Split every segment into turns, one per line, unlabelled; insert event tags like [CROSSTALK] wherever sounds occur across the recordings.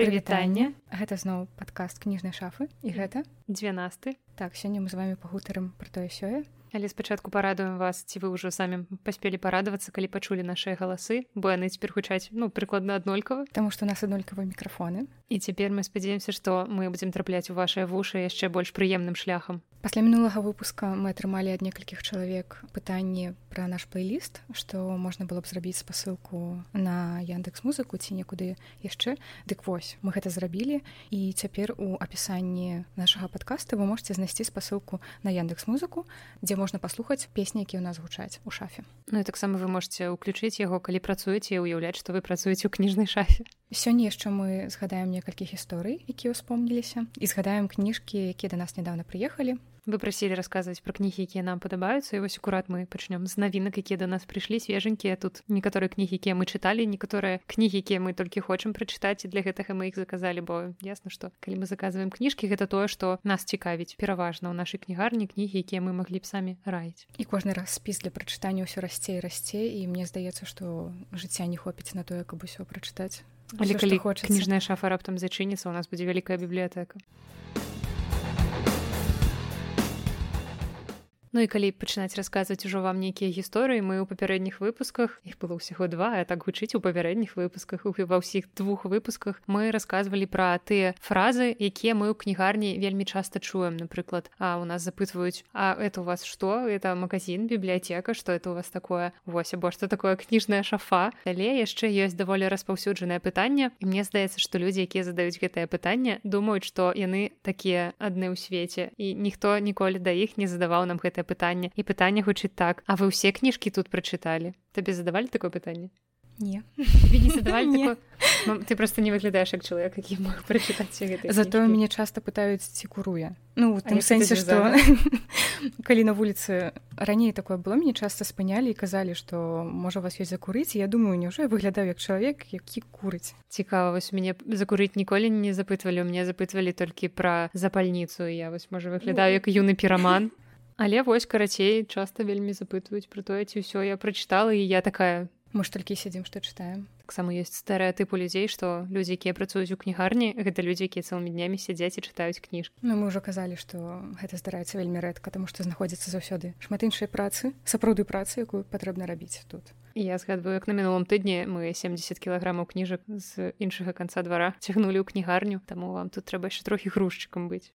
прывітанне
гэта зноў падкаст кніжнай шафы і гэта
12
так сёння мы з вами пагутарым про тое сёе.
Але спачатку парадуем вас ці вы ўжо самі паспелі парадавацца калі пачулі нашыя галасы бо яны цяпер гучаць ну прыкладна аднолькава.
Таму што у нас аднолькавыя мікрафоны.
І цяпер мы спадзяемся што мы будзем трапляць у вашыя вушы яшчэ больш прыемным шляхам
пасля мінулага выпуска мы атрымалі ад некалькіх чалавек пытанне пра наш плейліст што можна было б зрабіць спасылку на яндекс музыку ці некуды яшчэ дык вось мы гэта зрабілі і цяпер у апісанні нашага падкаста вы можете знайсці спасылку на яндекс музыку дзе можна паслухаць песні якія ў нас гучаць у шафе.
Ну і таксама вы можете ўключыць яго калі працуеце уяўляць што вы працуеце ў кніжнай шафе
сёння яшчэ мы згадаем некалькі гісторый якія ўспомніліся і згадаем кніжкі якія да нас нядаўна прыехалі
вы прасілі расказваць пра кнігі якія нам падабаюцца і вось акурат мы пачнём з навінак якія да нас прыйшлі свежанькія тут некаторыя кнігі якія мы чыталі некаторыя кнігі якія мы толькі хочам прачытаць і для гэтага мы іх заказалі бо ясна што калі мы заказваем кніжкі гэта тое што нас цікавіць пераважна ў нашай кнігарні кнігі якія мы маглі б самі раіць
і кожны раз спіс для прачытання ўсё расце і расце і мне здаецца што жыцця не хопіць на тое каб усё прачытаць
Але калі хоча кніжная шафа раптам зачыніцца у нас будзе вялікая бібліятэка Ну і калі пачынаць расказваць ужо вам нейкія гісторыі мы ў папярэдніх выпусках іх было ўсяго два а так гучыць у папярэдніх выпусках ва ўсіх двух выпусках мы рассказывалі пра тыя фразы якія мы ў кнігарні вельмі часта чуем. Напрыклад а у нас запытваюць а это у вас что? Это магазин бібліятэка? Что это у вас такое? Вось або что такое кніжная шафа? Але яшчэ ёсць даволі распаўсюджанае пытанне і мне здаецца што людзі якія задаюць гэтае пытанне думаюць што яны такія адны ў свеце і ніхто ніколі да іх не задаваў нам гэта гэтае пытанне і пытанне гучыць так. А вы ўсе кніжкі тут прачыталі табе задавалі такое пытанне
не.
Задавалі [LAUGHS] ну, ты просто не выглядаеш як чалавек які мог прачытаць
затое мяне часта пытаюць ці куруе ну в тым сэнсе што калі на вуліцы раней такое было мяне часта спынялі і казалі што можа вас ёсць закурыць я думаю няўжо я выглядаю як чалавек які курыць
цікава вось мяне закурыць ніколі не запытвалі у мне запытвалі толькі пра запальніцу я вось можа выглядаю як юны піраман Але вось карацей часта вельмі запытваюць пра тое ці ўсё я прачытала і я такая
мы ж толькі сядзім што чытаем.
таксама ёсць стэеатыпу людзей што людзі якія працуюць у кнігарні гэта людзі якія цэлымі днямі сядзяць і чытаюць кніж
Ну мы ўжо казалі што гэта здараецца вельмі рэдка таму што знаходзіцца заўсёды шмат іншай працы сапраўды працы якую патрэбна рабіць тут.
Я згадваю як на мінулым тыдні мы 70 кілаграмаў кніжак з іншага канца двара цягнулі ў кнігарню таму вам тут трэба яшчэ трохі грузчыкам быць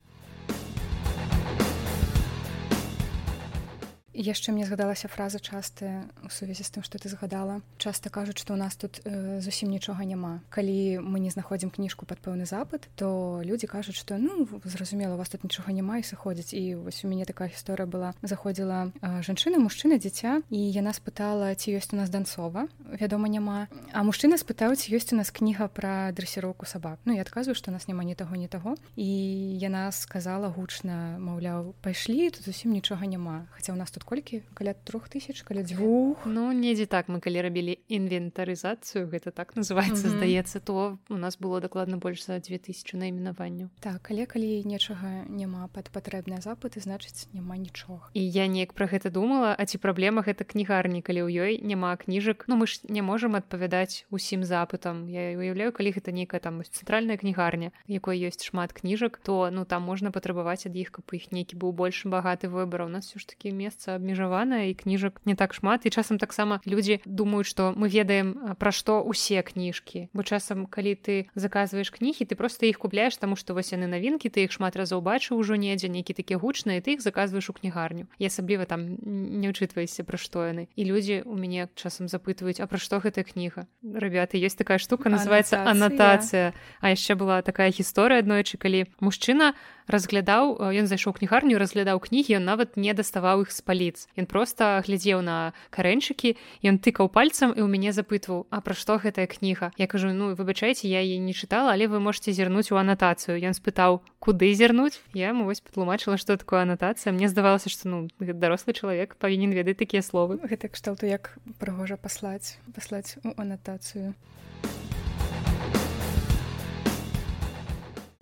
яшчэ мне згадалася фраза частая у сувязі з тым што ты згадала. Часта кажуць што у нас тут э, зусім нічога няма. Калі мы не знаходзім кніжку пад пэўны запад то людзі кажуць што ну зразумела у вас тут нічога няма і сыходзіць. І вось у мяне такая гісторыя была. Заходзіла э, жанчына мужчына дзіця і яна спытала ці ёсць у нас данцова. Вядома няма. А мужчына спытаў ці ёсць у нас кніга пра дрэсіроўку сабак. Ну я адказваю што нас няма ні таго ні таго. І яна сказала гучна маўляў пайшлі тут зусім нічога няма хаця у нас тут колькі каля трох тысяч каля дзвюх
ну недзе так мы калі рабілі інвентарызацыю гэта так называется mm -hmm. здаецца то у нас было дакладна больш за 2000 найменаванняў
так але калі нечага няма пад патрэбныя запыты значыць няма нічога.
І я неяк пра гэта думала а ці праблема гэта кнігарні калі ў ёй няма кніжак? Ну мы ж не можемм адпавядаць усім запытам. Я уяўляю калі гэта нейкая там цэнтральная кнігарня якой ёсць шмат кніжак то ну там можна патрабаваць ад іх каб іх нейкі быў больш багаты выбар у нас все ж таки месца абмежаваная і кніжак не так шмат. І часам таксама людзі думаюць што мы ведаем пра што усе кніжкі бо часам калі ты заказваеш кнігі ты просто іх купляеш таму што вось яны навінкі ты іх шмат разоў бачыў ужо недзе нейкі такі гучныя ты іх заказваеш у кнігарню. І асабліва там не ўчытвайся пра што яны. І людзі у мяне часам запытваюць а пра што гэтая кніга? Ребята есть такая штука называется анатацыя. А яшчэ была такая гісторыя аднойчы калі мужчына разглядаў ён зайшоў кнігарню разглядаў кнігі ён нават не даставаў іх з паліц. Ён просто глядзеў на карэнчыкі ён тыкаў пальцам і ў мяне запытваў а пра што гэтая кніга? Я кажу ну выбачайце я яе не чытала але вы можете зірнуць у анатацыю ён спытаў куды зірнуць? Я ему вось патлумачыла что такое анатацыя. Мне здавалася что ну дарослы чалавек павінен ведаць такія словы.
Гэта кшталту як прыгожа паслаць паслаць у анатацыю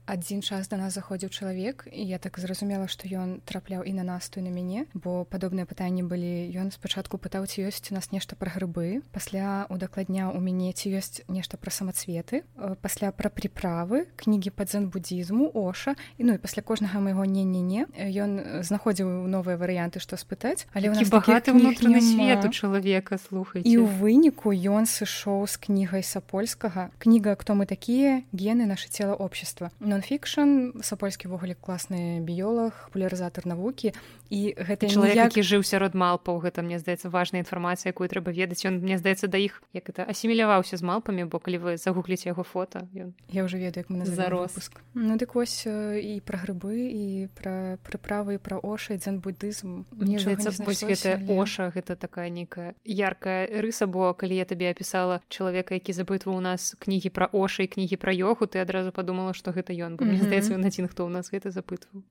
адзін час да нас заходзіў чалавек і я так зразумела што ён трапляў і на насту на мяне бо падобныя пытанні былі ён спачатку пытаў ці ёсць у нас нешта пра грыбы пасля удакладняў у мяне ці ёсць нешта пра самацветы пасля пра прыправы кнігі па дзен-буддзізму оша і ну і пасля кожнага майго не не не ён знаходзіў новыя варыянты што спытаць але у нас
багаты ўнутраны свет у чалавека слухай
і ў выніку ён сышоў з кнігай сапольскага кніга кто мы такія гены. Наше цела общества нонфікшн сапольскі ввогуле класны біёлог популярызатор навукі. І гэта
чалавек ніяк... які жыў сярод малпаў гэта мне здаецца важная інфармацыя якую трэба ведаць. Ён мне здаецца да іх як это асіміляваўся з малпамі бо калі вы загугліце яго фото ён
я уже ведаю як мы зароспуск ну дык вось і пра грыбы і пра прыправы пра оша дзен буддызм
мне здаецца вось гэта але... оша гэта такая нейкая яркая рыса бо калі я табе апісала чалавека які запытваў у нас кнігі пра оша і кнігі пра йогу ты адразу падумала што гэта ён бо мне здаецца ён адзін хто ў нас гэта запытваў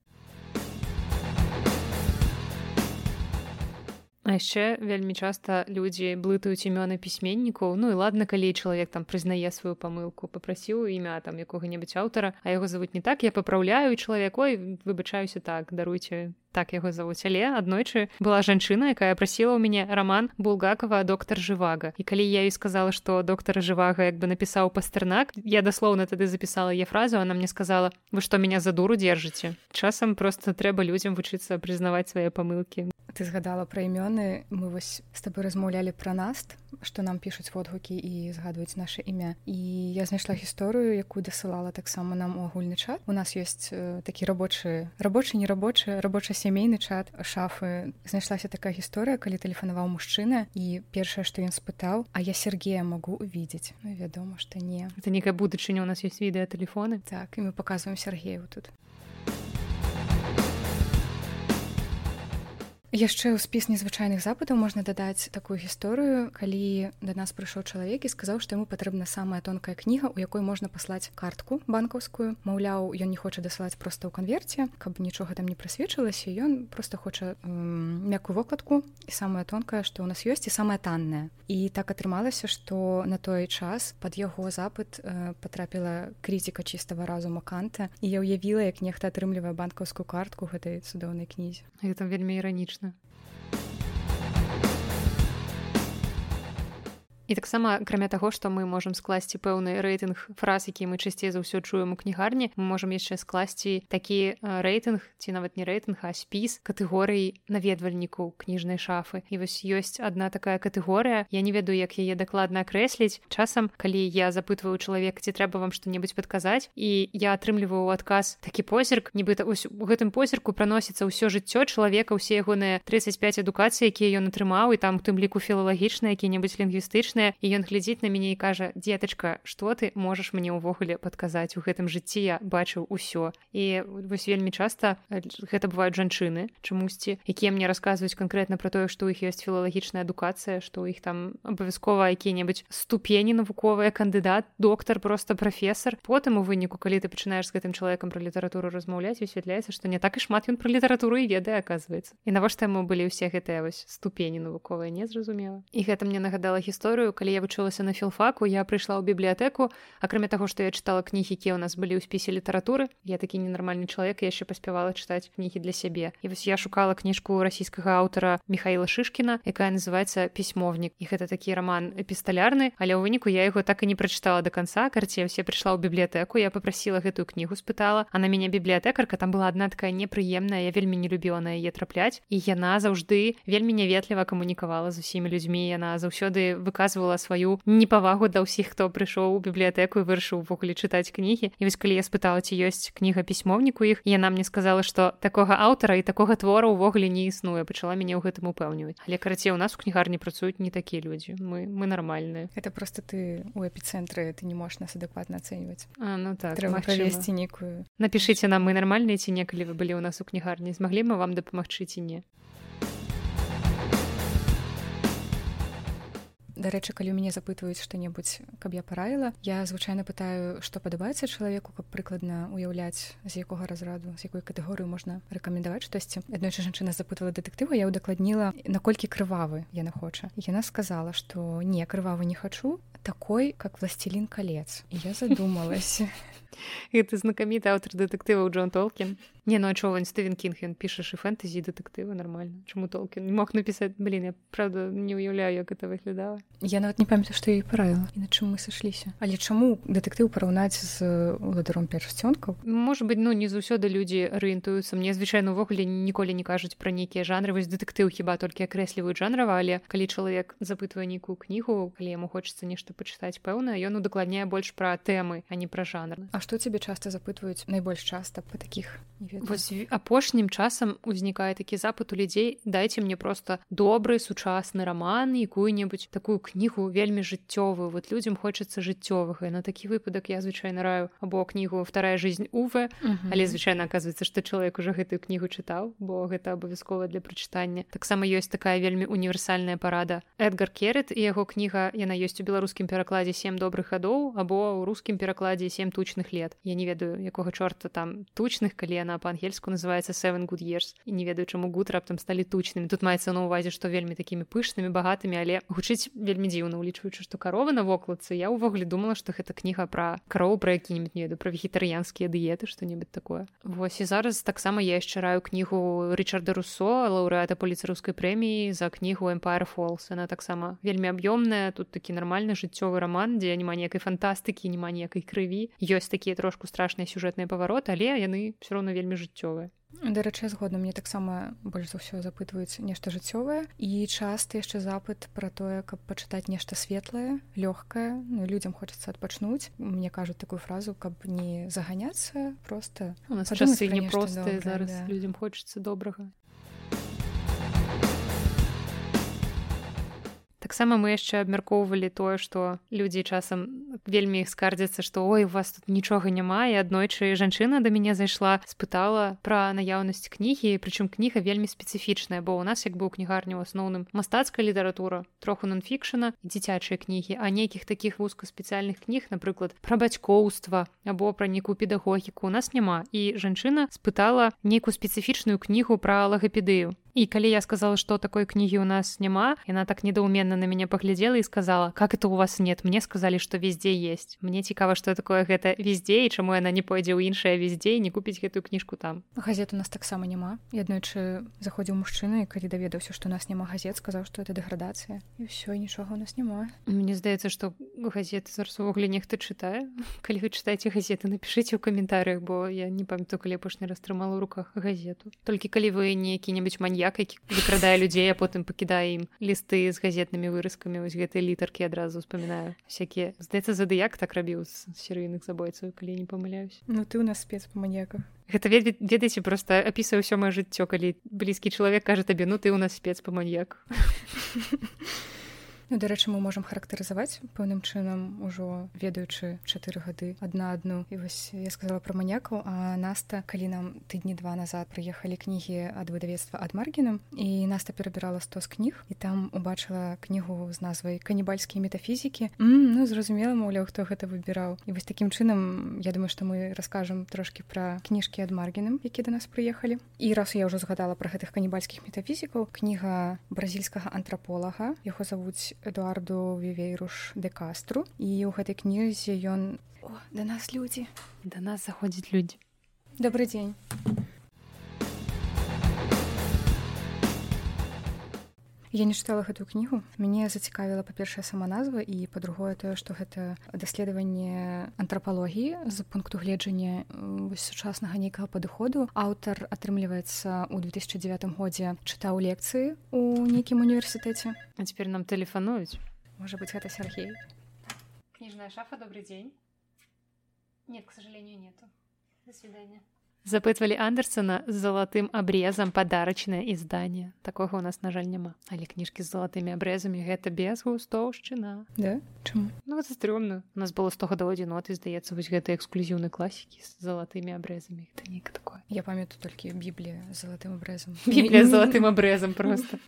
А яшчэ вельмі часта людзі блытаюць імёны пісьменнікаў Ну і ладна калі чалавек там прызнае сваю памылку попрасіў імя там якога-небудзь аўтара а яго завуць не так я папраўляю чалавекой выбачаюся так даруйце так яго завуць але аднойчы была жанчына якая прасіла ў мяне роман булгакова доктор жывага і калі я і сказала что доктора жывага як бы напісаў пастырнак я даслоўна тады запісала я фразу она мне сказала вы что меня за дуру держите? Часам просто трэба людзям вучыцца прызнаваць свае памылкі
ты згадала пра імёны. Мы вось з тобой размаўлялі пра наст што нам пішуць водгукі і згадваюць наше імя і я знайшла гісторыю якую дасылала таксама нам у агульны чат. У нас ёсць э, такі рабочы рабочы нерабочы рабоча сямейны чат шафы. Знайшлася такая гісторыя калі тэлефанаваў мужчына і першае што ён спытаў а я Сергея могу увидеть? Ну, вядома што не.
Это некая будучыня у нас ёсць відэа тэлефоны
так і мы показываем Сергею тут яшчэ ў спіс незвычайных запытаў можна дадаць такую гісторыю. Калі да нас прыйшоў чалавек і сказаў што яму патрэбна самая тонкая кніга у якой можна паслаць картку банкаўскую. Маўляў ён не хоча дасылаць проста ў канверце каб нічога там не прасвечылася ён просто хоча мяккую вокладку і самая тонкая што ў нас ёсць і самая танная і так атрымалася што на той час под яго запыт э, потрапіла критика чыстага разума канта і я ўявіла як нехта атрымлівае банкаўскую картку гэтай цудоўнай кнізе.
Гэта вельмі іранічна І таксама акрамя таго, што мы можам скласці пэўны рэйтынг фраз, які мы часцей за ўсё чуем у кнігарні, мы можам яшчэ скласці такі рэйтынг ці нават не рэйтынг, а спіс катэгорый наведвальнікаў кніжнай шафы. І вось ёсць адна такая катэгорыя. Я не ведаю, як яе дакладна акрэсліць. Часам, калі я запытваю чалавека, ці трэба вам што-небудзь падказаць і я атрымліваю адказ такі позірк, нібыта у гэтым позірку праносіцца ўсё жыццё чалавека, усе ягоныя 35 адукацыі, якія ён атрымаў і там тым ліку філалагічныя, які-небудзь лінгвістычныя класныя і ён глядзіць на мяне і кажа дзетачка что ты можаш мне ўвогуле падказаць у гэтым жыцці я бачыў усё і вось вельмі часта гэта бываюць жанчыны чамусьці якія мне расказваюць канкрэтна про тое што ў іх ёсць філалагічная адукацыя што ў іх там абавязкова якія-небудзь ступені навуковыя кандыдат доктар просто прафесор потым у выніку калі ты пачынаеш з гэтым чалавекам пра літаратуру размаўляць высвятляецца што не так і шмат ён пра літаратуру і ведае аказваецца. І навошта яму былі ўсе гэтыя вось ступені навуковыя незразумела і гэта мне нагадала гісторыю калі я вучылася на філфаку я прыйшла ў бібліятэку акрамя таго што я чытала кнігі якія ў нас былі ў спісе літаратуры я такі ненармальны чалавек яшчэ паспявала чытаць кнігі для сябе. І вось я шукала кніжку расійскага аўтара михаила шышкіна якая называется пісьмовнік і гэта такі роман эпісталярны але ў выніку я яго так і не прачытала до конца карце все прыйшла ў бібліятэку я попросила гэтую кнігу спытала. А на мяне бібліятэкарка там была одна такая непрыемная я вельмі не любіла на яе трапляць. І яна заўжды вельмі няветліва камунікавала з усімі людзьмі яна заўсёды выказывала выказвала сваю непавагу да ўсіх хто прыйшоў у бібліятэку і вырашыў увогуле чытаць кнігі. І вось калі я спытала ці ёсць кніга пісьмовніку іх яна мне сказала што такога аўтара і такога твора ўвогуле не існуе пачала мяне ў гэтым упэўніваць. Але карацей у нас у кнігарні працуюць не такія людзі. Мы мы нармальныя.
Это просто ты у эпіцэнтры ты не можаш нас адэкватна ацэньваць.
Ну так
трэба правесці нейкую
напішыце нам мы нармальныя ці некалі вы былі ў нас у кнігарні? Змаглі мы вам дапамагчы ці не
дарэчы калі мяне запытваюць што-небудзь каб я параіла я звычайна пытаю што падабаецца чалавеку каб прыкладна уяўляць з якога разраду з якой катэгорыі можна рэкамендаваць штосьці аднойчы жанчына запытала дэтэктыва я ўдакладніла наколькі крывавы яна хоча яна сказала што не крывавы не хачу такой как властелин колец і я задумалась. [LAUGHS]
Гэта знакаміты аўтар дэтэктываў Джон Толкін не ну чого Стывен кінг ён пішаш і фэнтэзі дэтэктывы нормально. Чаму толкін не мог напісаць блин я правда не уяўляю як это выглядала
я нават не памятаю што і правіла і на чым мы сышліся але чаму дэтэктыў параўнаць з уладаром першцёнкаў
может быть ну не заўсёды людзі арыентуюцца мне звычайна увогуле ніколі не кажуць пра нейкія жанры. Вось дэтэктыў хіба толькі акрэсліваюць жанрава але калі чалавек запытвае нейкую кнігу калі яму хочацца нешта пачытаць пэўна ён удакладняе больш пра тэмы а не пра жанр.
А што цябе часта запытваюць найбольш часта па такіх
апошнім часам узнікае такі запыт у людзей дайце мне просто добры сучасны роман якую-небудзь такую кнігу вельмі жыццёвую вот людям хочацца жыццёвага на такі выпадак я звычайна раю або кнігу вторая жизнь уве але звычайна оказывается что чалавек уже гэтую кнігу чытаў бо гэта абавязкова для прачытання таксама ёсць такая вельмі універсальная парада эдгар керет і яго кніга яна ёсць у беларускім перакладзе сем добрых гадоў або ў рускім перакладзе сем тучных лет. Я не ведаю якога чорта там тучных калі яна па-ангельску называется seven good years і не ведаю чаму гуд раптам сталі тучнымі. Тут маецца на увазе што вельмі такімі пышнымі багатымі але гучыць вельмі дзіўна улічваючы што каровы на вокладцы. Я ўвогуле думала што гэта кніга пра кароў пра які-нибудь не веду пра вегетарыянскія дыеты што-небудзь такое. Вось і зараз таксама я яшчэ раю кнігу ричарда руссо лаўрэата поліцарускай прэміі за кнігу empire фолс она таксама вельмі аб'ёмная тут такі нармальны жыццёвы роман дзе няма ніякай фантастыкі няма ніякай крыві ёсць такія трошку страшныя сюжэтныя павароты але яны все роўно вельмі жыццёвыя
дарэчы згодна мне таксама больш за ўсё запытваюць нешта жыццёвае і часто яшчэ запыт пра тое каб пачытаць нешта светлае лёгкае ну, людям хочацца адпачнуць мне кажуць такую фразу каб не заганяцца просто
у нас часы непростыя зараз да. людям хочацца добрага таксама мы яшчэ абмяркоўвалі тое што людзі часам вельмі скардзяцца што ой у вас тут нічога няма і аднойчы жанчына да мяне зайшла спытала пра наяўнасць кнігі прычым кніга вельмі спецыфічная бо у нас як бы у кнігарні ў асноўным мастацкая літаратура троху нонфікшана дзіцячыя кнігі а нейкіх такіх вузкаспецыяльных кніг напрыклад пра бацькоўства або пра нейкую педагогіку у нас няма. І жанчына спытала нейкую спецыфічную кнігу пра лагапедыю І калі я сказала, што такой кнігі ў нас няма, яна так недоуменно на мяне паглядзела і сказала, как это у вас нет, мне сказалі, што везде есть. Мне цікава, што такое гэта везде і чаму яна не пойдзе ў іншае везде і не купіць гэтую кніжку там.
Газет у нас таксама няма. І аднойчы заходзіў мужчына, калі даведаўся, што у нас няма газет, сказаў, што это дэградацыя. І ўсё нічога у нас няма.
Мне здаецца, што газеты зараз увогуле нехта чытае. [LAUGHS] Калі вы чытаеце газеты, напішыце ў каментарыях, бо я не памятаю, калі апошні раз трымала ў руках газету. Толькі калі вы нейкі-небудзь манья маньяк які выкрадае людзей а потым пакідае ім лісты з газетнымі выразкамі вось гэтыя літаркі адразу успамінаю всякія здаецца задыяк так рабіў з серыйных забойцаў калі не памыляюсь
Ну ты у нас спец па маньяках
гэта ведаеце просто апісваю ўсё маё жыццё калі блізкі чалавек кажа табе ну ты у нас спец па маньяк [LAUGHS]
Ну, дарэчы мы можемм характарызаваць пэўным чынам ужо ведаючы чатыры гады адна адну. І вось я сказала пра маньякаў а наста калі нам тыдні два назад прыехалі кнігі ад выдавецтва ад маргіным і наста перабірала сто з кніг і там убачыла кнігу з назвай канібальскія метафізікі ну зразумела маўляў хто гэта выбіраў. І вось такім чынам я думаю што мы раскажам трошки пра кніжкі ад маргіным які да нас прыехалі. І раз я ўжо згадала пра гэтых канібальскіх метафізікаў кніга бразільскага антраполага яго завуць эдуарду вівейруш де кастру. І ў гэтай кнізе ён да нас людзі
да нас заходзяць людзі
добрый дзень Я не чытала гэтую кнігу. Мяне зацікавіла па-першая сама назва і па-другое тое што гэта даследаванне антрапалогіі з пункту гледжання сучаснага нейкага падыходу. Аўтар атрымліваецца ў 2009 годзе чытаў лекцыі у нейкім універсітэце.
А цяпер нам тэлефануюць.
Может быть гэта Сергей.
Книжная шафа добрый день нет к сожалению нету. До свидания запытвалі андерсона з залатым абрезам падарачнае ізданне такога у нас на жаль няма. Але кніжкі з залатымі абрэзамі гэта без густоўшчына
да?
ну, стрёмна у нас было 100 гадоў адзіноты здаецца вось гэта эксклюзіўны класікі з залатымі абрэзамі это не такое.
Я памятаю толькі біблія залатым абрэзам
біблія залатым абрэзам просто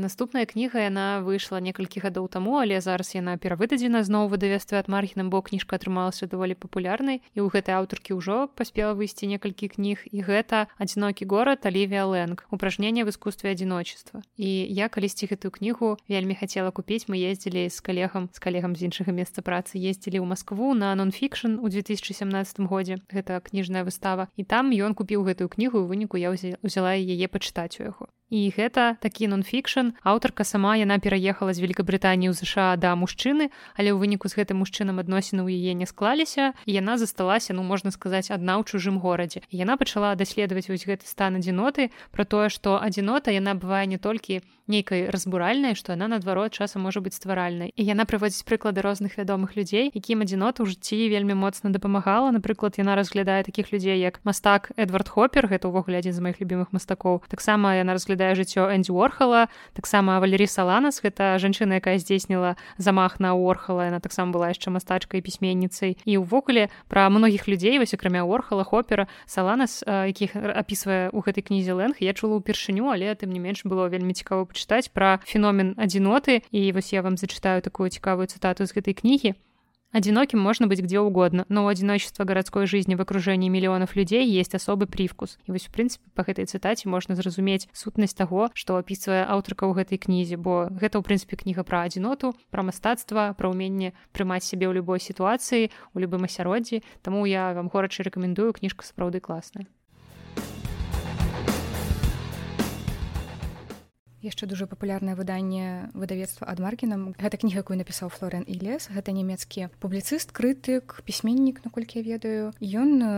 наступная кніга яна выйшла некалькі гадоў таму але зараз яна перавыдадзена зноў выдавестве ад маргіным бо кніжка атрымалася даволі папулярнай і ў гэтай аўтаркі ўжо паспела выйсці некалькі кніг і гэта адзінокі горад алівія лэнг упражнение в искусстве адзіночества і я калісьці гэтую кнігу вельмі хацела купіць мы ездзілі з калегам з калегам з іншага месца працы ездзілі ў Маскву на нонфікшн у 2017 годзе. Гэта кніжная выстава. І там ён купіў гэтую кнігу выніку я ўзяла яе пачытаць у яго і гэта такі нонфікшн. Аўтарка сама яна пераехала з Великабрытаніі ў ЗША да мужчыны але ў выніку з гэтым мужчынам адносіны ў яе не склаліся і яна засталася ну можна сказаць адна ў чужым горадзе. Яна пачала даследаваць вось гэты стан адзіноты про тое што адзінота яна бывае не толькі нейкай разбуральнай што яна наадварот часам можа быць стваральнай. І яна прыводзіць прыклады розных вядомых людзей якім адзінота ў жыцці вельмі моцна дапамагала. Напрыклад яна разглядае такіх людзей як мастак эдвард хопер гэта ўвогуле адзін з моих любимых мастакоў. Таксама яна разглядае разглядае жыццё Эндзі Орхала таксама Валерій Саланас гэта жанчына якая здзейсніла замах на Орхала яна таксама была яшчэ мастачкай пісьменніцай. І ўвогуле пра многіх людзей вось акрамя Орхала хопера Саланас якіх апісвае ў гэтай кнізе лэнг я чула ўпершыню але тым не менш было вельмі цікава пачытаць пра феномен адзіноты. І вось я вам зачытаю такую цікавую цытату з гэтай кнігі Одиноким можно быть где угодно, но у одиночества городской жизни в окружении миллионов людей есть особый привкус. И вось, в принципе, по этой цитате можно зразуметь сутнасць того, что описывая аўтарка ў гэтай кнізе, бо гэта, ў прынцыпе, кніга пра адзіноту, пра мастацтва, пра ўменне прымаць сябе ў любой сітуацыі, у любым асяроддзі. Таму я вам горача рэкамендую кніжка сапраўды класная.
Яшчэ дуже папулярнае выданне выдавецтва ад маркінам гэта кніга якую напісаў флорен і лес гэта нямецкі публіцыст крытык пісьменнік наколькі я ведаю. Ён э,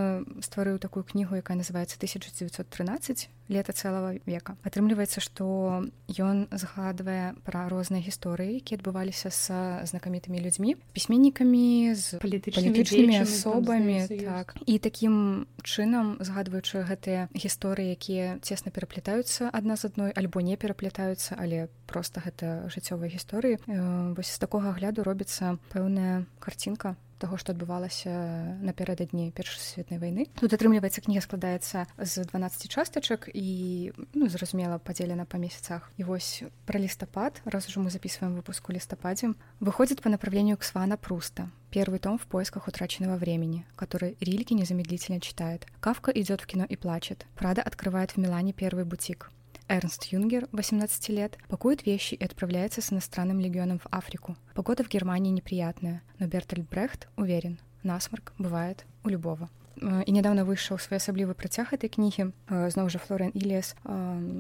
стварыў такую кнігу якая называется 1913 лета цэлага века. Атрымліваецца што ён згадвае пра розныя гісторыі якія адбываліся са знакамітымі людзьмі пісьменнікамі з палітычнымі асобамі так. І такім чынам згадваючы гэтыя гісторыі якія цесна пераплетаюцца адна з адной альбо не пераплетаюцца але просто гэта жыццёвыя гісторыі вось з такога агляду робіцца пэўная карцінка таго што адбывалася напярэдадні першасветнай вайны тут атрымліваецца кніга складаецца з 12 частачак і ну, зразумела падзелена па месяцах і вось пра лістапад раз ужо мы записываем выпуску лістападзе выходит по направлению к свана пруста Первый том в поисках утраченного времени, который Рильки незамедлительно читает. Кавка идет в кино и плачет. Прада открывает в Милане первый бутик. Эрнст Юнгер, 18 лет, пакует вещи и отправляется с иностранным легионом в Африку. Погода в Германии неприятная, но Бертольд Брехт уверен, насморк бывает у любого і нядаўна выйшаў своеасаблівы працяг этой кнігі зноў жа флорен ілес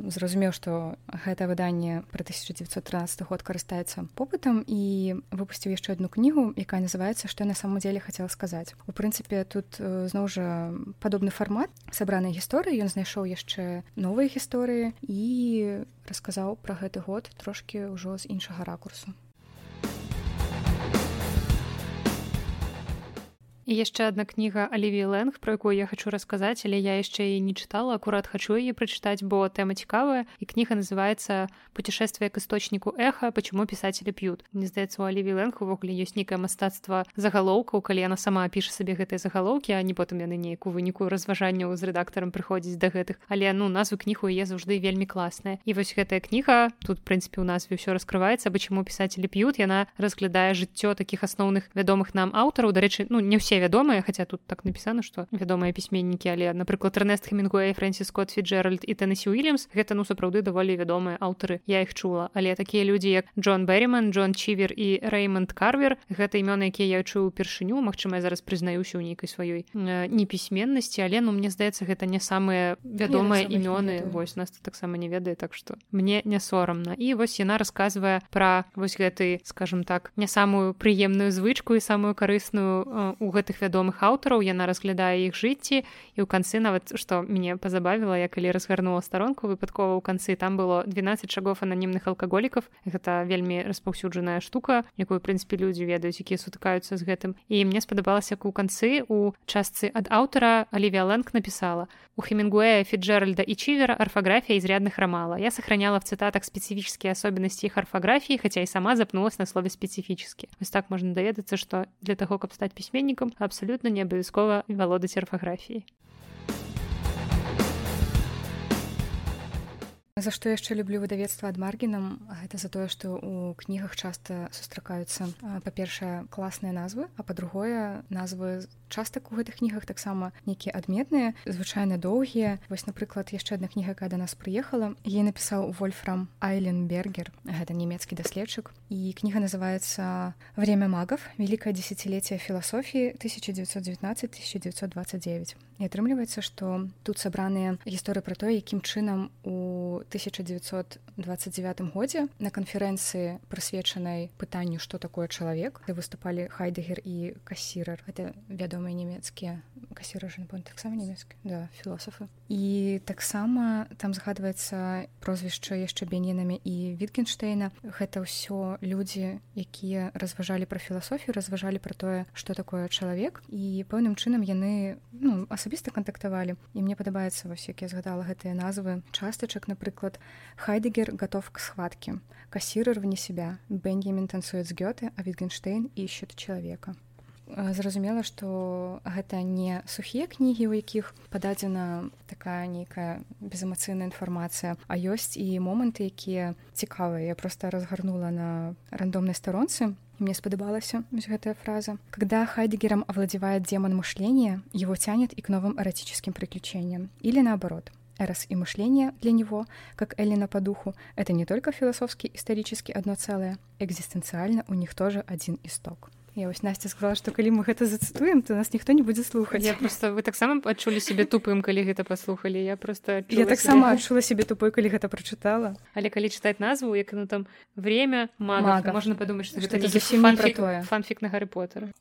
зразумеў што гэта выданне пра 1913 год карыстаецца попытам і выпусціў яшчэ одну кнігу якая называется што на самом деле хацела сказаць у прынцыпе тут зноў жа падобны фармат сабранай гісторыі ён знайшоў яшчэ новыя гісторыі і расказаў пра гэты год трошки ўжо з іншага ракурсу
І яшчэ одна кніга Аліві Лэнг, про якую я хочу расказаць, але я яшчэ і не чытала, акурат хачу яе прачытаць, бо тэма цікавая і кніга называется путешествие к источнику эха, почему писатели п'ют. Мне здаецца, у Аліві Лэнг увогуле ёсць нейкае мастацтва загалоўкаў, калі яна сама піша сабе гэтыя загалоўкі, а не потым яны нейкую выніку разважанняў з рэдактарам прыходзіць да гэтых. Але ну назву кнігу яе заўжды вельмі класная. І вось гэтая кніга тут прынцыпе у назве ўсё раскрываецца, почему писатели п'ют, яна разглядае жыццё такіх асноўных вядомых нам аўтараў, дарэчы, ну не ўсе все вядомыя хаця тут так напісана што вядомыя пісьменнікі але напрыклад эрнест хемінгуэй фрэнсіс скотт фіджеральд і теннесі уильямс гэта ну сапраўды даволі вядомыя аўтары я іх чула. Але такія людзі як Джон берриман Джон чівер і рэймонд карвер гэта імёны якія я чую упершыню Мачыма я зараз прызнаюся ў нейкай сваёй непісьменнасці але ну мне здаецца гэта не самыя вядомыя імёны вось нас таксама не ведае так што мне не сорамна. І вось яна расказвае пра вось гэты скажем так не самую прыемную звычку і самую карысную у гэтай гэтых вядомых аўтараў яна разглядае іх жыцці і ў канцы нават што мяне пазабавіла я калі разгарнула старонку выпадкова ў канцы там было 12 шагов ананімных алкаголікаў. Гэта вельмі распаўсюджаная штука якую прынцыпе людзі ведаюць якія сутыкаюцца з гэтым. І мне спадабалася як у канцы у частцы ад аўтара алівія лэнг напісала у хемінгуэя фиджеральда і чивера арфаграфія изрядных рамала. Я сохраняла в цитатах специфические особенности их орфографии хотя и сама запнулась на слове специфически вось так можно даведацца что для того каб стать пісьменнікам абсалютна не абавязкова валодаць арфаграфіяй
за што яшчэ люблю выдавецтва ад маргінам гэта за тое што у кнігах часта сустракаюцца па-першае класныя назвы а па-другое назвы частак у гэтых кнігах таксама нейкія адметныя звычайна доўгія. Вось напрыклад яшчэ адна кніга якая да нас прыехала. Ей напісаў вольфрам айленбергер. Гэта нямецкі даследчык. І кніга называется время магов. Великое десятилетие філасофіі 1919 1929 і атрымліваецца што тут сабраныя гісторыі пра тое якім чынам у 1929 годзе на канферэнцыі прысвечанай пытанню што такое чалавек выступалі хайдегер і касірар это вядома вядомыя нямецкія касіражны таксама нямецкі да філосафы і таксама там згадваецца прозвішча яшчэ бенінамі і віткенштейна гэта ўсё людзі якія разважалі пра філасофію разважалі пра тое што такое чалавек. І пэўным чынам яны ну, асабіста кантактавалі. І мне падабаецца вось як я згадала гэтыя назвы частачак напрыклад хайдегер готов к схватке касірыр вне себя беньямін танцует з гёты а вітгенштейн ищет чалавека зразумела што гэта не сухія кнігі у якіх пададзена такая нейкая безэмацыйная інфармацыя а ёсць і моманты якія цікавыя. Я просто разгарнула на рандомнай старонцы. Мне спадабалася гэтая фраза. Когда хайдегером овладевает демон мышления его тянет и к новым эротическим приключениям. Или наоборот Эрос и мышление для него, как Эллина по духу, это не только философски исторически одно целое, экзистенциально у них тоже один исток. Я вось Настя сказала што калі мы гэта зацытуем то нас ніхто не будзе слухаць
я просто вы таксама адчулі сябе тупым калі гэта паслухалі я просто
я таксама адчула сябе тупой калі гэта прачытала
але калі чытаць назву як ну там время мага можна падумаць што гэта
зусім фанфік,
фанфік на гары поттера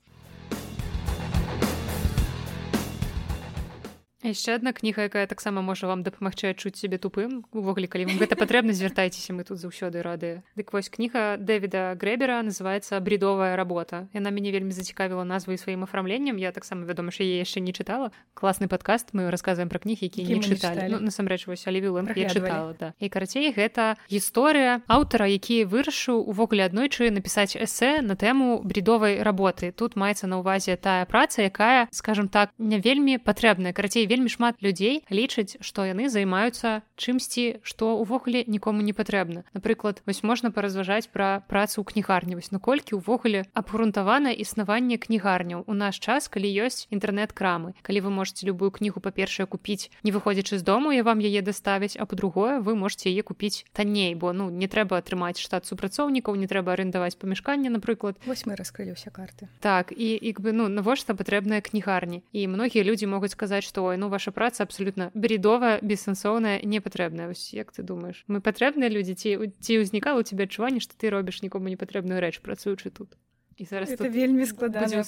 яшчэ одна кніга якая таксама можа вам дапамагчы адчуць сябе тупым. Увогуле калі вам гэта патрэбна звяртайцеся мы тут заўсёды рады. Дык вось кніга дэвіда грэбера называется бредовая работа яна мяне вельмі зацікавіла назвай сваім афармленнем. Я таксама вядома ж яе яшчэ не чытала. Класны падкаст мы рассказываем пра кнігі які не чыталі. ну, насамрэч вось алівілым я чытала да. І карацей гэта гісторыя аўтара які вырашыў увогуле аднойчы напісаць эсэ на тэму бредовай работы. Тут маецца на ўвазе тая праца якая скажем так не вельмі патрэбная. Карацей вельмі шмат людзей лічаць што яны займаюцца чымсьці што увогуле нікому не патрэбна. Напрыклад вось можна паразважаць пра працу ў кнігарні. Вось наколькі ўвогуле абгрунтавана існаванне кнігарняў. У наш час калі ёсць інтэрнэт-крамы калі вы можете любую кнігу па-першае купіць не выходзячы з дому я вам яе даставіць а по-другое вы можете яе купіць танней бо ну не трэба атрымаць штат супрацоўнікаў не трэба арендаваць памяшканне напрыклад.
Вось мы раскрылі ўсе карты.
Так і як бы ну навошта патрэбная кнігарні? І многія людзі могуць сказаць што ну ваша праца абсолютно бредовая бессэнсоўная непатрэбная ось як ты думаешь? Мы патрэбныя людзі ці ці ўзнікала у тебе адчуванне што ты робіш нікому непатрэбную рэч працуючы тут.
І зараз это вельмі складана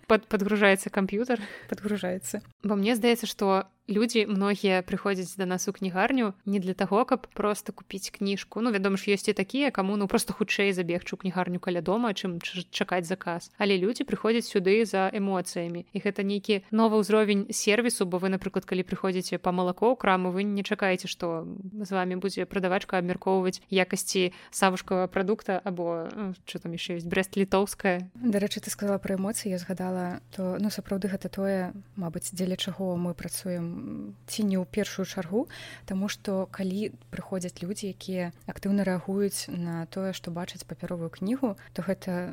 [LAUGHS]
под подгружаецца камп'ютар
подгружаецца
бо мне здаецца што людзі многія прыходзяць да нас у кнігарню не для таго каб просто купіць кніжку ну вядома ж ёсць і такія каму ну просто хутчэй забегчу кнігарню каля дома чым чакаць заказ. Але людзі прыходзяць сюды за эмоцыямі і гэта нейкі новы ўзровень сервісу бо вы напрыклад калі прыходзіце па малако ў краму вы не чакаеце што з вами будзе прадавачка абмяркоўваць якасці савушкавага прадукта або что там яшчэ ёсць брест літоўская
дарэчы ты сказала пра эмоцыі я згадала то ну сапраўды гэта тое мабыць дзеля чаго мы працуем ці не ў першую чаргу Таму што калі прыходзяць людзі якія актыўна рэагуюць на тое што бачаць папяровую кнігу то гэта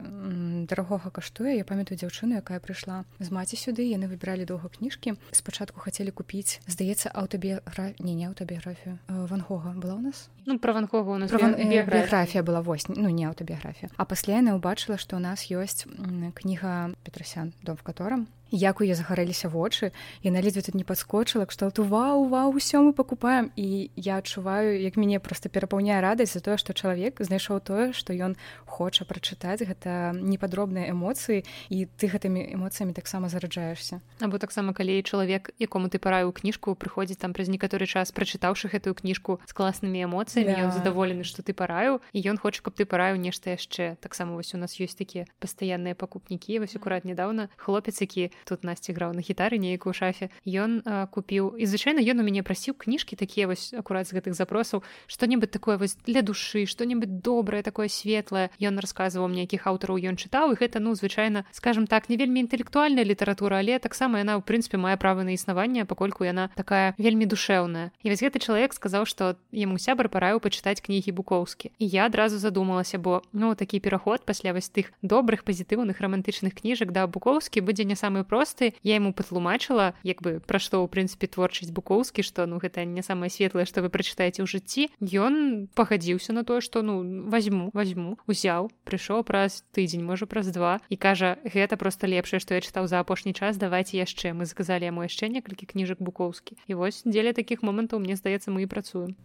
дарагога каштуе. Я памятаю дзяўчыну якая прыйшла з маці сюды яны выбіралі доўга кніжкі спачатку хацелі купіць здаецца аўтабігра не не аўтабіяграфію вангога была у нас?
Ну пра вангога у нас
біяграфія. была вось ну не аўтабіяграфія. А пасля яна ўбачыла што ў нас ёсць кніга петрасян дом в котором як у я загарэліся вочы яна ледзьве тут не падскочыла кшталту вау вау усё мы пакупаем! І я адчуваю як мяне просто перапаўняе радасць за тое што чалавек знайшоў тое што ён хоча прачытаць гэта непадробныя эмоцыі і ты гэтымі эмоцыямі таксама зараджаешься
або таксама калі чалавек якому ты параю кніжку прыходзіць там праз некаторы час прачытаўшы гэтую кніжку з класнымі эмоцыямі yeah. ён задаволены што ты параю і ён хоча каб ты параю нешта яшчэ. Таксама вось у нас ёсць такія пастаянныя пакупнікі. Вось акурат нядаўна хлопец які тут насці граў на гітары нейкую шафе ён купіў і звычайна ён у мяне прасіў кніжкі такія вось акурат з гэтых запросаў што-небудзь такое вось для душы што-небудзь добрае такое светлае ён расказваў мне якіх аўтараў ён чытаў і гэта ну звычайна скажем так не вельмі інтэлектуальная літаратура але таксама яна ў прынцыпе мае права на існаванне пакольку яна такая вельмі душэўная і вось гэты чалавек сказаў што яму сябар параіў пачытаць кнігі букоўскі і я адразу задумалася бо ну такі пераход пасля вось тых добрых пазітыўных романтычных кніжак да букоўскі будзе не самы просты. Я ему патлумачыла як бы пра што ў прынцыпе творчасць букоўскі што ну гэта не самае светлае што вы прачытаеце ў жыцці. Ён пагадзіўся на тое што ну возьму возьму узяў прыйшоў праз тыдзень можа праз два і кажа гэта просто лепшае што я чытаў за апошні час давайте яшчэ мы сказалі яму яшчэ некалькі кніжак букоўскі і вось дзеля такіх момантаў мне здаецца мы і працуем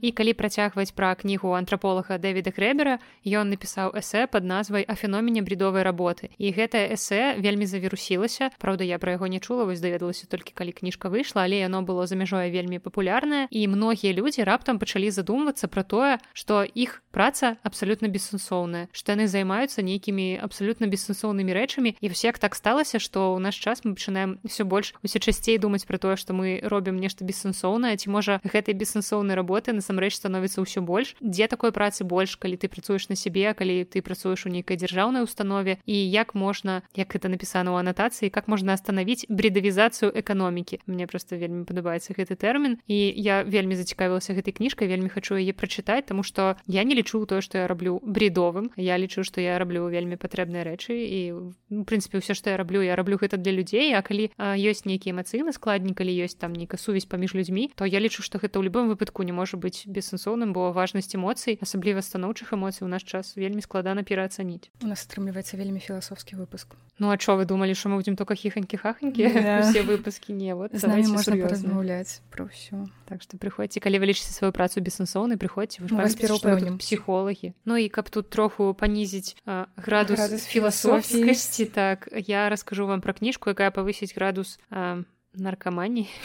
І калі працягваць пра кнігу антраполага дэвіда крэбера ён напісаў эсэ под назвай о феномене бредовай работы і гэтае эсэ вельмі завірусілася. Праўда я пра яго не чула вось даведалася толькі калі кніжка выйшла але яно было за мяжой вельмі папулярнае. І многія людзі раптам пачалі задумвацца пра тое што іх праца абсалютна бессэнсоўная што яны займаюцца нейкімі абсалютна бессэнсоўнымі рэчамі. І всех так сталася што ў наш час мы пачынаем все больш усе часцей думаць пра тое што мы робім нешта бессэнсоўнае ці можа гэтай бессэнсоўнай работы на насамрэч становіцца ўсё больш дзе такой працы больш калі ты працуеш на сябе калі ты працуеш у нейкай дзяржаўнай установе? І як можна як это напісана ў анатацыі как можна остановить бредавізацыю эканомікі мне просто вельмі падабаецца гэты тэрмін і я вельмі зацікавілася гэтай кніжкай вельмі хачу яе прачытаць тому что я не лічу тое что я раблю бредовым. Я лічу что я раблю вельмі патрэбныя рэчы і в прынцыпе ўсё что я раблю я раблю гэта для людзей а калі ёсць нейкі эмацыйны складнік калі ёсць там нейкая сувязь паміж людзьмі то я лічу что гэта ў любым выпадку не можа быть быць бессэнсоўным бо важнасць эмоцый асабліва станоўчых эмоцый у наш час вельмі складана пераацаніць
у нас атрымліваецца вельмі філасофскі выпуск.
Ну а чо вы думалі що мы будзем только хіханькі хаханькі [LAUGHS] все выпуски? Не вот
можна размаўляць про ўсё
так что прыходзьце калі вы лічыце сваю працу бессэнсоўнай прыходзьце
пераўпэўнем
псіхолагі Ну і каб тут троху панізіць градус, градус філасофскасці так я раскажу вам пра кніжку якая павысіць градус наркаманіі [LAUGHS]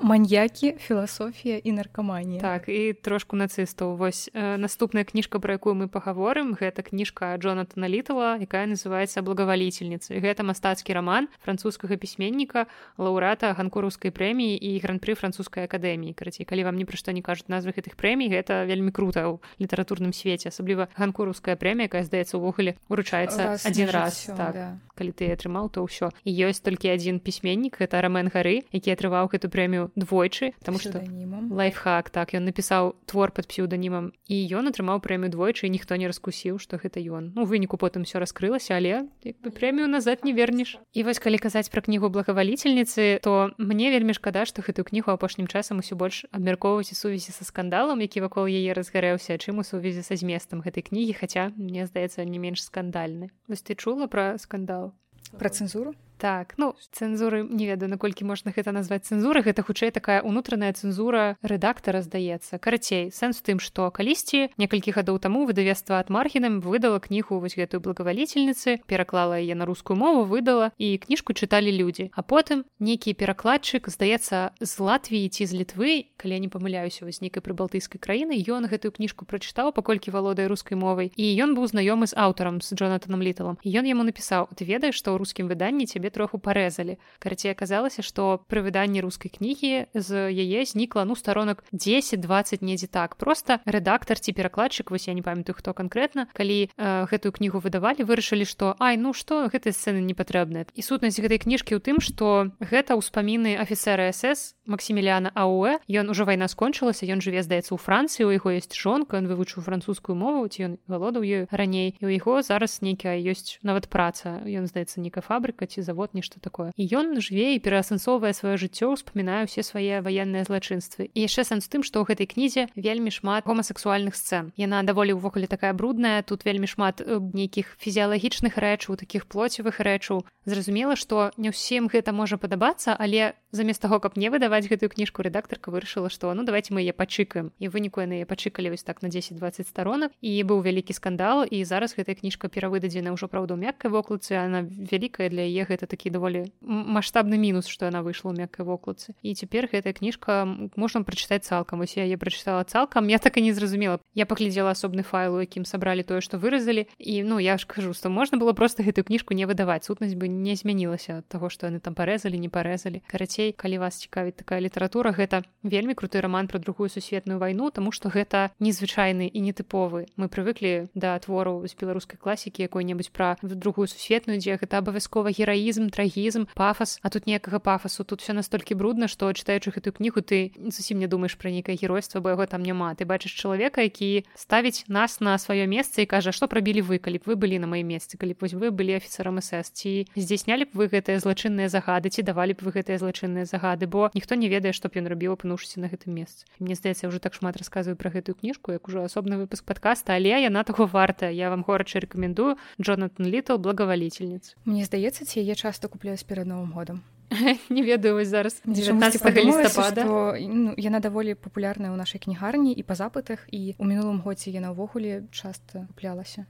маньякі філасофія і наркаманія
так і трошку нацыстаў вось э, наступная кніжка про якую мы пагаворым гэта кніжка джонатана літала якая называется благовалительніцы гэта мастацкі роман французскага пісьменніка лаўрата ганкураўскай прэміі і гран-пры французскай акадэміі. Карацей калі вам ні пра што не кажуць назвы гэтых прэмій гэта вельмі круто ў літаратурным свеце асабліва ганкураўская прэмія якая здаецца увогуле уручаецца один раз. так да. калі ты атрымаў то ўсё. І ёсць толькі адзін пісьменнік это рамен гары які атрываў гэту прэмію двойчы тому что лайфхак так ён напісаў твор под псеўданімам і ён атрымаў прэмію двойчы ніхто не раскусіў что гэта ён ну выніку потым все раскрылася але бы прэмію назад не вернеш і вось калі казаць пра кнігу благавалительніцы то мне вельмі шкада что гэтую кнігу апошнім часам усё больш абмяркоўваць у сувязі са скандалам які вакол яе разгарэўся чым у сувязі са зместам гэтай кнігі хаця мне здаецца не менш скандальны. Вось ты чула пра скандал?
Пра цэнзуру
так ну цэнзуры не ведаю наколькі можна гэта назваць цэнзуры гэта хутчэй такая унутраная цэнзура рэдактара здаецца карацей сэнс тым што калісьці некалькі гадоў таму выдавецтва ад маргінам выдала кнігу вось гэтую благавалительніцы пераклала яе на рускую мову выдала і кніжку чыталі людзі а потым нейкі перакладчык здаецца з латвіі ці з літвы калі я не памыляюся вось нейкай прыбалтыйскай краіны ён гэтую кніжку прачытаў паколькі валодае рускай мовай і ён быў знаёмы з аўтарам з джонатаном літалам ён яму напісаў ты ведаеш што ў рускім выданні цябе троху парэзалі карацей аказалася што пры выданні рускай кнігі з яе знікла ну старонак 10-20 недзе так. Просто рэдактор ці перакладчык вось я не памятаю хто канкрэтна калі э, гэтую кнігу выдавалі вырашылі што ай ну што гэтай сцэны не патрэбныя і сутнасць гэтай кніжкі ў тым што гэта ўспаміны афіцера сс максіміляна ауэ ён уже вайна скончылася ён жыве здаецца ў францыі у яго есть жонка ён вывучыў французскую мову ці ён валодаў ёю раней. І у яго зараз нейкая ёсць нават праца. Ён здаецца нейкая фабрыка ці завод нешта такое. І ён жыве і пераасэнсоўвае сваё жыццё успамінаю все свае ваенныя злачынствы. І яшчэ сэнс тым што ў гэтай кнізе вельмі шмат гомасексуальных сцэн. Яна даволі ўвогуле такая брудная тут вельмі шмат нейкіх фізіялагічных рэчаў таких плоцевых рэчаў. Зразумела што не ўсім гэта можа падабацца але замест таго каб не выдаваць гэтую кніжку рэдактарка вырашыла што ну давайте мы яе пачыкаем і выніку яны пачыкалі вось так на 10-20 сторонок. І быў вялікі скандал і зараз гэтая кніжка перавыдадзена ўжо праўда мяккай вокладцы она вялікая для яе гэта такі даволі маштабны мінус што яна выйшла ў мяккай вокладцы і цяпер гэтая кніжка можна прачытаць цалкам вось я яе прачытала цалкам я так і не зразумела. Я паглядзела асобны файл у якім сабралі тое што выразалі і ну я ж кажу што можна было просто гэтую кніжку не выдаваць сутнасць бы не змянілася таго што яны там парэзалі не парэзалі карацей калі вас цікавіць такая літаратура гэта вельмі круты роман про другую сусветную вайну тому что гэта незвычайны і нетыповы. Мы прывыклі да твору з беларускай класікі якой-небудзь пра другую сусветную дзе гэта абавязкова гераізм трагізм пафас а тут некага пафасу. Тут все настолькі брудна што чытаючы гэтую кнігу ты зусім не думаешь пра нейкае геройства бо яго там няма. Ты бачыш чалавека які ставіць нас на сваё месца і кажа што прабілі вы калі б вы былі на маім месцы калі б вось вы былі офіцерам эсэс? Ці здзяйснялі б вы гэтыя злачынныя загады ці давалі б вы гэтыя злачынныя загады бо ніхто не ведае што б ён рабіў апынуўшыся на гэтым месцы. Мне здаецца уже так шмат расказваю про гэтую кніжку як ужо асобны выпуск подкаста але яна таго варта. Я вам горача рекомендую джонатан літл благовалительніц
Мне здаецца ці яе часто купляюць перад новым годам? [LAUGHS]
Не ведаю вось зараз. Лістапада
ну, яна даволі папулярная ў нашай кнігарні і па запытах і у мінулым годзе яна ўвогуле часта куплялася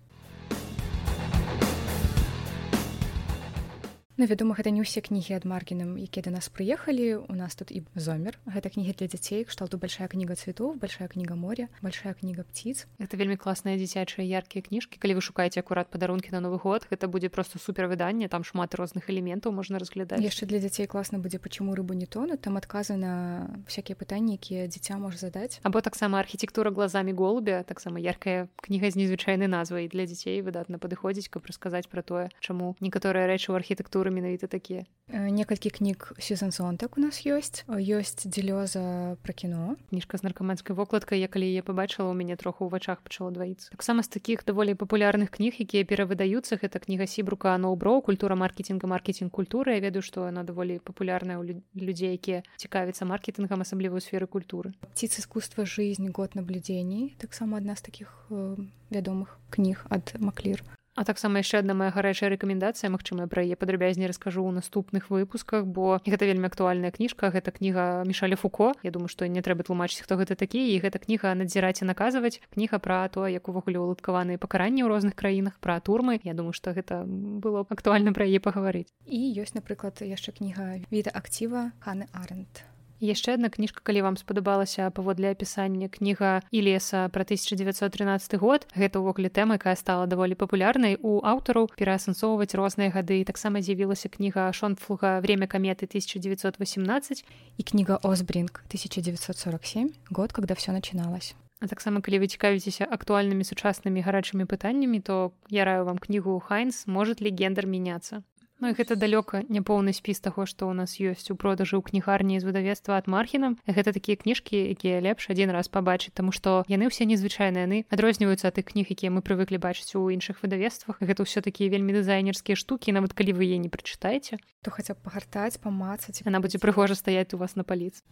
Ну, вядома гэта не ўсе кнігі ад маргінам якія да нас прыехалі. У нас тут і зомер. Гэта кнігі для дзяцей кшталту большая кніга цветов большая кніга моря большая кніга птиц
это вельмі класныя дзіцячыя яркія кніжкі. Калі вы шукаеце акурат падарункі на новы год гэта будзе просто супер выданне там шмат розных элементаў можна разглядаць.
Яшчэ для дзяцей класна будзе пачаму рыбу не тону там адказы на всякие пытанні якія дзіця можа задаць.
Або таксама архітэктура глазамі голубя таксама яркая кніга з незвычайнай назвай. Для дзяцей выдатна падыходзіць каб расказаць пра тое чаму некаторыя рэчы ў архітэктуры культуры менавіта такія
некалькі кніг сезонсон так у нас ёсць ёсць дзелёза пра кіно
кніжка з наркаманскай вокладкай я калі я побачыла у мяне троху ў вачах пачала дваіцца таксама з такіх даволі папулярных кніг якія перавыдаюцца гэта кніга сібрука ноуброў культура маркетинга маркетинг культуры я ведаю што яна даволі папулярная ў людзей якія цікавіцца маркетингам асаблівую сферы культуры.
Ціц искусства. Жизнь. Год наблюдзений таксама адна з таких э, вядомых кніг ад маклір
А таксама яшчэ адна моя гарячая рэкамендацыя Мачыма пра яе падрабязней раскажу ў наступных выпусках бо гэта вельмі актуальная кніжка гэта кніга мішаля фуко. Я думаю што не трэба тлумачыць хто гэта такі і гэта кніга надзіраць і наказваць кніга пра то як увогуле уладкаваныя пакаранні ў розных краінах пра турмы. Я думаю што гэта было актуальна пра яе пагаварыць.
І ёсць напрыклад яшчэ кніга віда акціва ханы арент
яшчэ адна кніжка калі вам спадабалася паводле апісання кніга і леса пра 1913 год гэта ўвогуле тэма якая стала даволі папулярнай у аўтараў пераасэнсоўваць розныя гады. Таксама з'явілася кніга шонфлуга. Время каметы. 1918
і кніга озбринг 1947 год когда все начиналось
А таксама калі вы цікавіцеся актуальнымі сучаснымі гарачымі пытаннямі то я раю вам кнігу хайнс. Может ли гендер меняться Ну і гэта далёка не поўны спіс таго, што ў нас ёсць у продажы ў кнігарні з выдавецтва ад мархінам. Гэта такія кніжкі, якія лепш адзін раз пабачыць, таму што яны ўсе незвычайныя яны адрозніваюцца ад тых кніг, якія мы прывыклі бачыць у іншых выдавецтвах. Гэта ўсё такія вельмі дызайнерскія штукі, нават калі вы е не прачытаеце,
то хаця б пагартаць, памацаць,
яна будзе прыгожа стаяць у вас на паліц.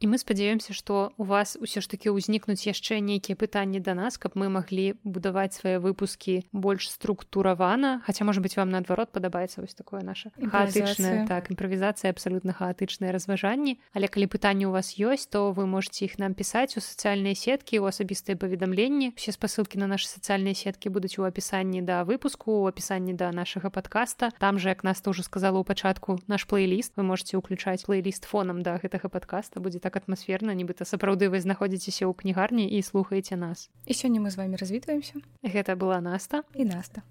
І мы спадзяёмся, што у вас ўсё ж такі ўзнікнуць яшчэ нейкія пытанні да нас, каб мы маглі будаваць свае выпускі больш структуравана, хаця можа быць вам наадварот падабаецца вось такое наша хаатычная так імправізацыя абсалютна хаатычныя разважанні. Але калі пытанні ў вас ёсць, то вы можете іх нам пісаць у сацыяльныя сеткі у асабістыя паведамленні. Усе спасылкі на нашы сацыяльныя сеткі будуць у апісанні да выпуску у апісанні да нашага падкаста. Там жа як нас то ўжо сказала ў пачатку наш плейліст вы можете ўключаць плейліст фонам да гэтага падкаста будзе так атмасферна нібыта сапраўды вы знаходзіцеся ў кнігарні і слухаеце нас.
І сёння мы з вами развітваемся.
Гэта была наста.
І наста